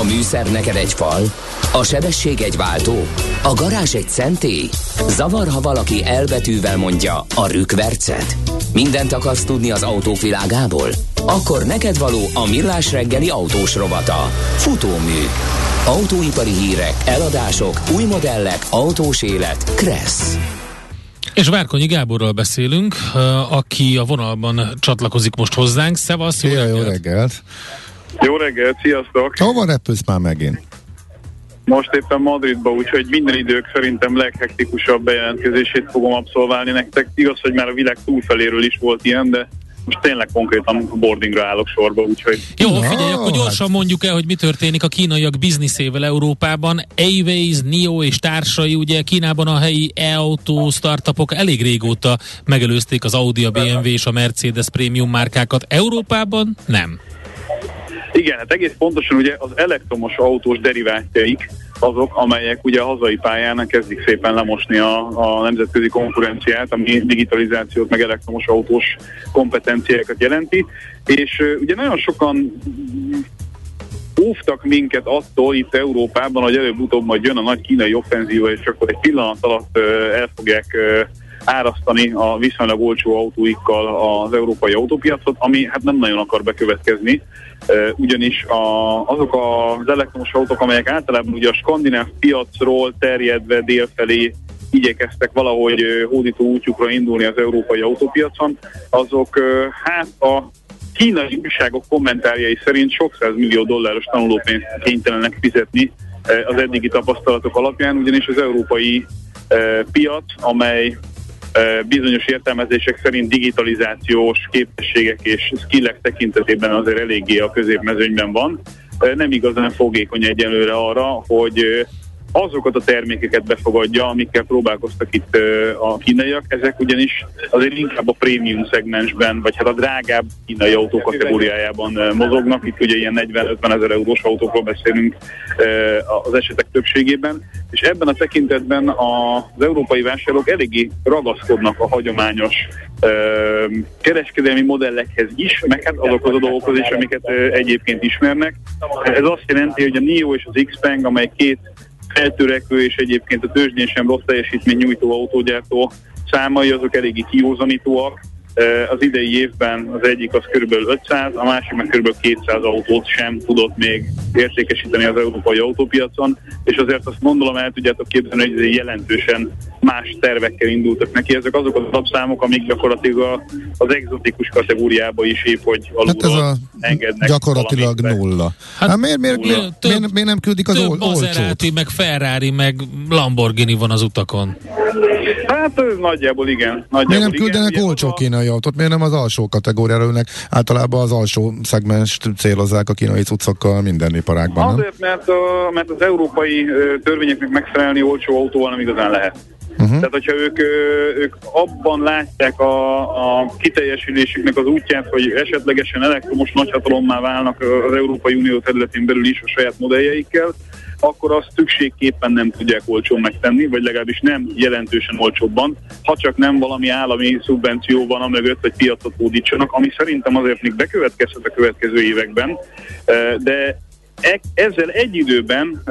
A műszer neked egy fal, a sebesség egy váltó, a garázs egy szentély. Zavar, ha valaki elbetűvel mondja a rükvercet. Mindent akarsz tudni az autók világából? Akkor neked való a millás reggeli autós rovata. Futómű. Autóipari hírek, eladások, új modellek, autós élet. Kressz. És Várkonyi Gáborral beszélünk, aki a vonalban csatlakozik most hozzánk. Szevasz, jó, jó reggelt! Jó reggelt, sziasztok! Hova repülsz már megint? Most éppen Madridba, úgyhogy minden idők szerintem leghektikusabb bejelentkezését fogom abszolválni nektek. Igaz, hogy már a világ túlfeléről is volt ilyen, de most tényleg konkrétan boardingra állok sorba, úgyhogy... Jó, figyelj, akkor gyorsan mondjuk el, hogy mi történik a kínaiak bizniszével Európában. Airways, NIO és társai, ugye Kínában a helyi e-autó startupok elég régóta megelőzték az Audi, a BMW és a Mercedes prémium márkákat. Európában nem. Igen, hát egész pontosan ugye az elektromos autós derivátjaik azok, amelyek ugye a hazai pályán kezdik szépen lemosni a, a nemzetközi konkurenciát, ami digitalizációt, meg elektromos autós kompetenciákat jelenti, és ugye nagyon sokan óvtak minket attól itt Európában, hogy előbb-utóbb majd jön a nagy kínai offenzíva, és akkor egy pillanat alatt el fogják árasztani a viszonylag olcsó autóikkal az európai autópiacot, ami hát nem nagyon akar bekövetkezni, ugyanis a, azok az elektromos autók, amelyek általában ugye a skandináv piacról terjedve délfelé igyekeztek valahogy hódító útjukra indulni az európai autópiacon, azok hát a kínai újságok kommentárjai szerint sok millió dolláros tanulópénzt kénytelenek fizetni az eddigi tapasztalatok alapján, ugyanis az európai piac, amely bizonyos értelmezések szerint digitalizációs képességek és skillek tekintetében azért eléggé a középmezőnyben van. Nem igazán fogékony egyelőre arra, hogy azokat a termékeket befogadja, amikkel próbálkoztak itt a kínaiak. Ezek ugyanis azért inkább a prémium szegmensben, vagy hát a drágább kínai autó kategóriájában mozognak. Itt ugye ilyen 40-50 ezer eurós autókról beszélünk az esetek többségében. És ebben a tekintetben az európai vásárlók eléggé ragaszkodnak a hagyományos kereskedelmi modellekhez is, meg hát azokhoz a dolgokhoz is, amiket egyébként ismernek. Ez azt jelenti, hogy a NIO és az Xpeng, amely két feltörekvő és egyébként a tőzsdén sem rossz teljesítmény nyújtó autógyártó számai azok eléggé kiózanítóak. Az idei évben az egyik az kb. 500, a másik meg kb. 200 autót sem tudott még értékesíteni az európai autópiacon, és azért azt gondolom el tudjátok képzelni, hogy jelentősen más tervekkel indultak neki. Ezek azok az alapszámok, amik gyakorlatilag az exotikus kategóriába is épp, hogy alulról hát ez a engednek. Gyakorlatilag nulla. Hát, hát miért, miért, nulla. miért, több, miért, miért nem küldik az ol- olcsót? meg Ferrari, meg Lamborghini van az utakon. Hát ez nagyjából igen. Nagyjából miért nem küldenek igen, olcsó kínai autót? Miért nem az alsó kategóriára ülnek? Általában az alsó szegmens célozzák a kínai cuccokkal minden iparágban. Azért, mert, a, mert az európai törvényeknek megfelelni olcsó autóval nem igazán lehet. Uh-huh. Tehát, hogyha ők, ők abban látják a, a kiteljesülésüknek az útját, hogy esetlegesen elektromos nagyhatalommá válnak az Európai Unió területén belül is a saját modelljeikkel, akkor azt szükségképpen nem tudják olcsón megtenni, vagy legalábbis nem jelentősen olcsóbban, ha csak nem valami állami szubvenció van a mögött, hogy piacot hódítsanak, ami szerintem azért még bekövetkezhet a következő években, de ezzel egy időben,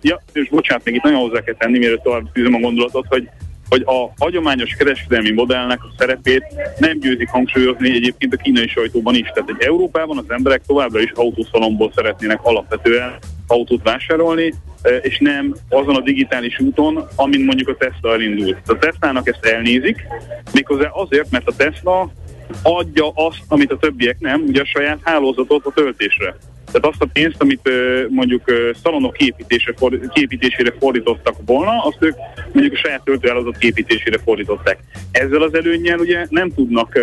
ja, és bocsánat, még itt nagyon hozzá kell tenni, mielőtt tovább tűzöm a gondolatot, hogy hogy a hagyományos kereskedelmi modellnek a szerepét nem győzik hangsúlyozni egyébként a kínai sajtóban is. Tehát egy Európában az emberek továbbra is autószalomból szeretnének alapvetően autót vásárolni, e, és nem azon a digitális úton, amin mondjuk a Tesla elindult. A Tesla-nak ezt elnézik, méghozzá azért, mert a Tesla adja azt, amit a többiek nem, ugye a saját hálózatot a töltésre. Tehát azt a pénzt, amit mondjuk szalonok képítésére, képítésére fordítottak volna, azt ők mondjuk a saját töltőállazat képítésére fordították. Ezzel az előnnyel ugye nem tudnak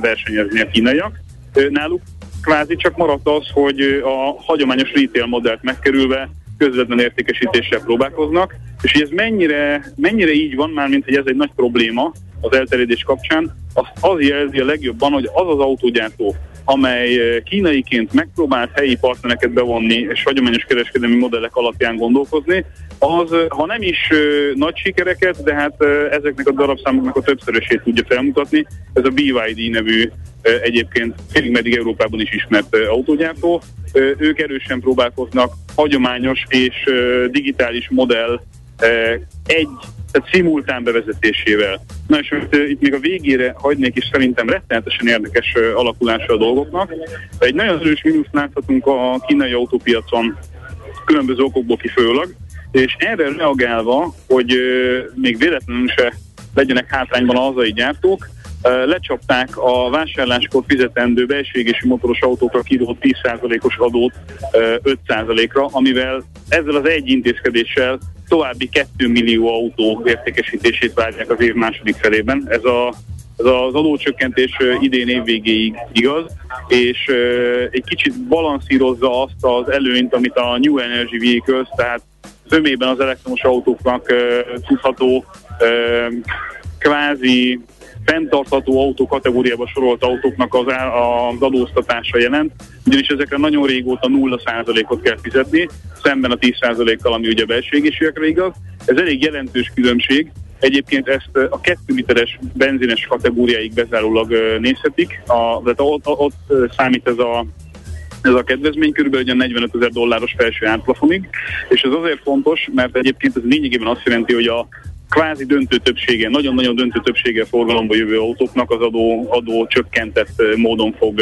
versenyezni a kínaiak. Náluk kvázi csak maradt az, hogy a hagyományos retail modellt megkerülve közvetlen értékesítéssel próbálkoznak, és hogy ez mennyire, mennyire így van, már mint hogy ez egy nagy probléma az elterjedés kapcsán, azt az jelzi a legjobban, hogy az az autógyártó, amely kínaiként megpróbált helyi partnereket bevonni és hagyományos kereskedelmi modellek alapján gondolkozni, az, ha nem is nagy sikereket, de hát ezeknek a darabszámoknak a többszörösét tudja felmutatni. Ez a BYD nevű egyébként félig meddig Európában is ismert autógyártó. Ők erősen próbálkoznak hagyományos és digitális modell egy, tehát szimultán bevezetésével. Na és itt még a végére hagynék is szerintem rettenetesen érdekes alakulása a dolgoknak. Egy nagyon erős mínuszt láthatunk a kínai autópiacon különböző okokból kifőleg, és erre reagálva, hogy még véletlenül se legyenek hátrányban a hazai gyártók, lecsapták a vásárláskor fizetendő belségési motoros autókra kirót 10%-os adót 5%-ra, amivel ezzel az egy intézkedéssel további 2 millió autó értékesítését várják az év második felében. Ez a ez az adócsökkentés idén év végéig igaz, és egy kicsit balanszírozza azt az előnyt, amit a New Energy Vehicles, tehát zömében az elektromos autóknak tudható kvázi fenntartható autó kategóriába sorolt autóknak az, az adóztatása jelent, ugyanis ezekre nagyon régóta 0%-ot kell fizetni, szemben a 10%-kal, ami ugye belségésiekre igaz. Ez elég jelentős különbség, Egyébként ezt a 2 literes benzines kategóriáig bezárólag nézhetik, a, tehát ott, ott számít ez a ez a kedvezmény. Körülbelül 45 ezer dolláros felső átplafonig, és ez azért fontos, mert egyébként ez lényegében azt jelenti, hogy a kvázi döntő többsége, nagyon-nagyon döntő többsége forgalomba jövő autóknak az adó, adó csökkentett módon fog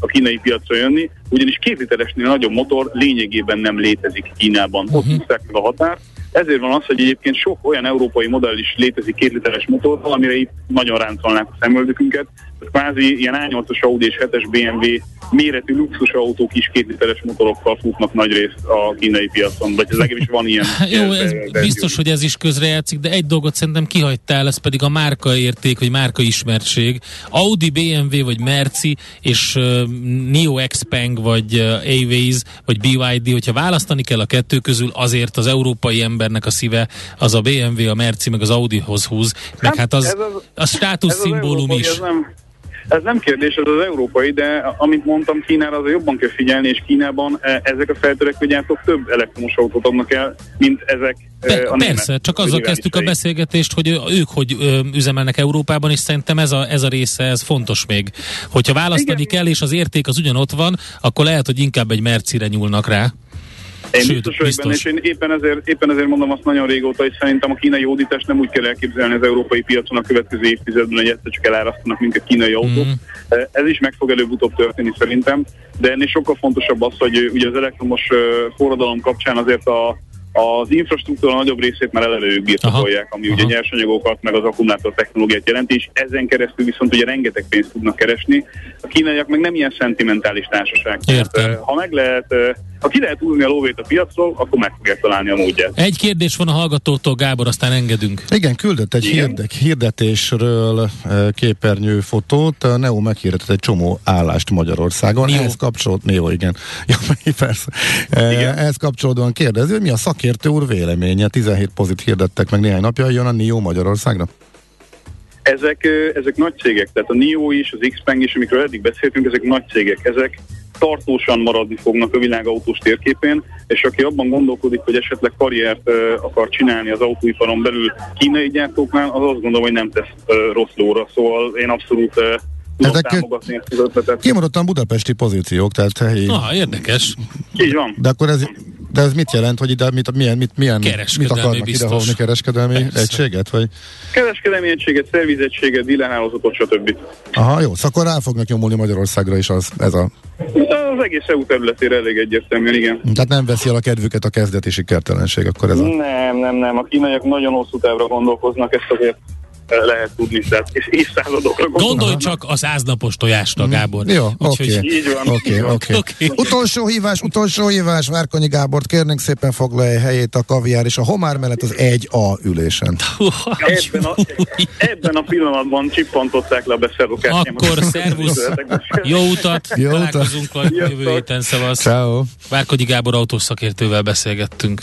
a kínai piacra jönni, ugyanis két literesnél nagyobb motor lényegében nem létezik Kínában. Uh-huh. Ott húzták meg a határt, ezért van az, hogy egyébként sok olyan európai modell is létezik két literes motor, amire itt nagyon ráncolnák a szemöldökünket. Kvázi ilyen A8-as Audi és 7-es BMW méretű luxus autók is két literes motorokkal futnak nagy részt a kínai piacon, vagy ez is van ilyen. Jó, ez biztos, hogy ez is közrejátszik, de egy dolgot szerintem kihagytál, ez pedig a márkaérték, vagy márka ismertség. Audi, BMW, vagy Merci, és uh, Neo Xpeng, vagy uh, Aways, vagy BYD, hogyha választani kell a kettő közül, azért az európai embernek a szíve az a BMW, a Merci, meg az Audihoz húz, meg hát, hát az, az, az státusz szimbólum is. Ez nem, ez nem kérdés, ez az európai, de amit mondtam, Kínára azért jobban kell figyelni, és Kínában e, ezek a feltörekvő gyártók több elektromos autót adnak el, mint ezek Be, a Persze, csak azzal kezdtük a beszélgetést, hogy ők hogy üzemelnek Európában, és szerintem ez a, ez a része, ez fontos még. Hogyha választani Igen. kell, és az érték az ugyanott van, akkor lehet, hogy inkább egy Mercire nyúlnak rá. Én Sőt, biztos vagyok benne, és én éppen ezért, éppen ezért mondom azt nagyon régóta, hogy szerintem a kínai hódítást nem úgy kell elképzelni az európai piacon a következő évtizedben, hogy egyszer csak elárasztanak minket kínai autók. Mm. Ez is meg fog előbb-utóbb történni szerintem, de ennél sokkal fontosabb az, hogy ugye az elektromos forradalom kapcsán azért a az infrastruktúra nagyobb részét már eleve ők birtokolják, ami Aha. ugye nyersanyagokat, meg az akkumulátor technológiát jelenti, és ezen keresztül viszont ugye rengeteg pénzt tudnak keresni. A kínaiak meg nem ilyen szentimentális társaság. Értem. Tehát, ha meg lehet ha ki lehet húzni a lóvét a piacról, akkor meg fogják találni a módját. Egy kérdés van a hallgatótól, Gábor, aztán engedünk. Igen, küldött egy hirdek, hirdetésről képernyő fotót. A Neo meghirdetett egy csomó állást Magyarországon. Neo. Ehhez kapcsolódóan, Neo, igen. Ja, persze. Igen. Ehhez kapcsolódóan kérdezi, hogy mi a szakértő úr véleménye. 17 pozit hirdettek meg néhány napja, jön a Neo Magyarországra? Ezek, ezek nagy cégek, tehát a NIO is, az Xpeng is, amikről eddig beszéltünk, ezek nagy cégek. Ezek tartósan maradni fognak a világautós térképén, és aki abban gondolkodik, hogy esetleg karriert akar csinálni az autóiparon belül kínai gyártóknál, az azt gondolom, hogy nem tesz rossz lóra. Szóval én abszolút uh, ezek Kimaradtan budapesti pozíciók, tehát helyi... Ah, érdekes. Így van. De akkor ez de ez mit jelent, hogy ide mit, milyen, mit, milyen, mit akarnak biztos. idehovni kereskedelmi Persze. egységet? Vagy? Kereskedelmi egységet, szervizegységet, villanhálózatot, stb. Aha, jó, szóval akkor rá fognak nyomulni Magyarországra is az, ez a... Az egész EU területére elég egyértelműen, igen. Tehát nem veszi el a kedvüket a kezdeti sikertelenség, akkor ez a... Nem, nem, nem. A kínaiak nagyon hosszú távra gondolkoznak, ezt azért lehet tudni, tehát és évszázadokra Gondolj csak az áznapos tojásra, Gábor. Jó, oké. Oké, oké. Utolsó hívás, utolsó hívás, Márkonyi Gábort kérnénk szépen foglalja helyét a kaviár és a homár mellett az 1A ülésen. Ebben a, ebben a pillanatban csippantották le a beszerzókát. Akkor szervusz, jó utat, jó találkozunk a jövő héten szavaz. Ciao. Márkonyi Gábor autós szakértővel beszélgettünk.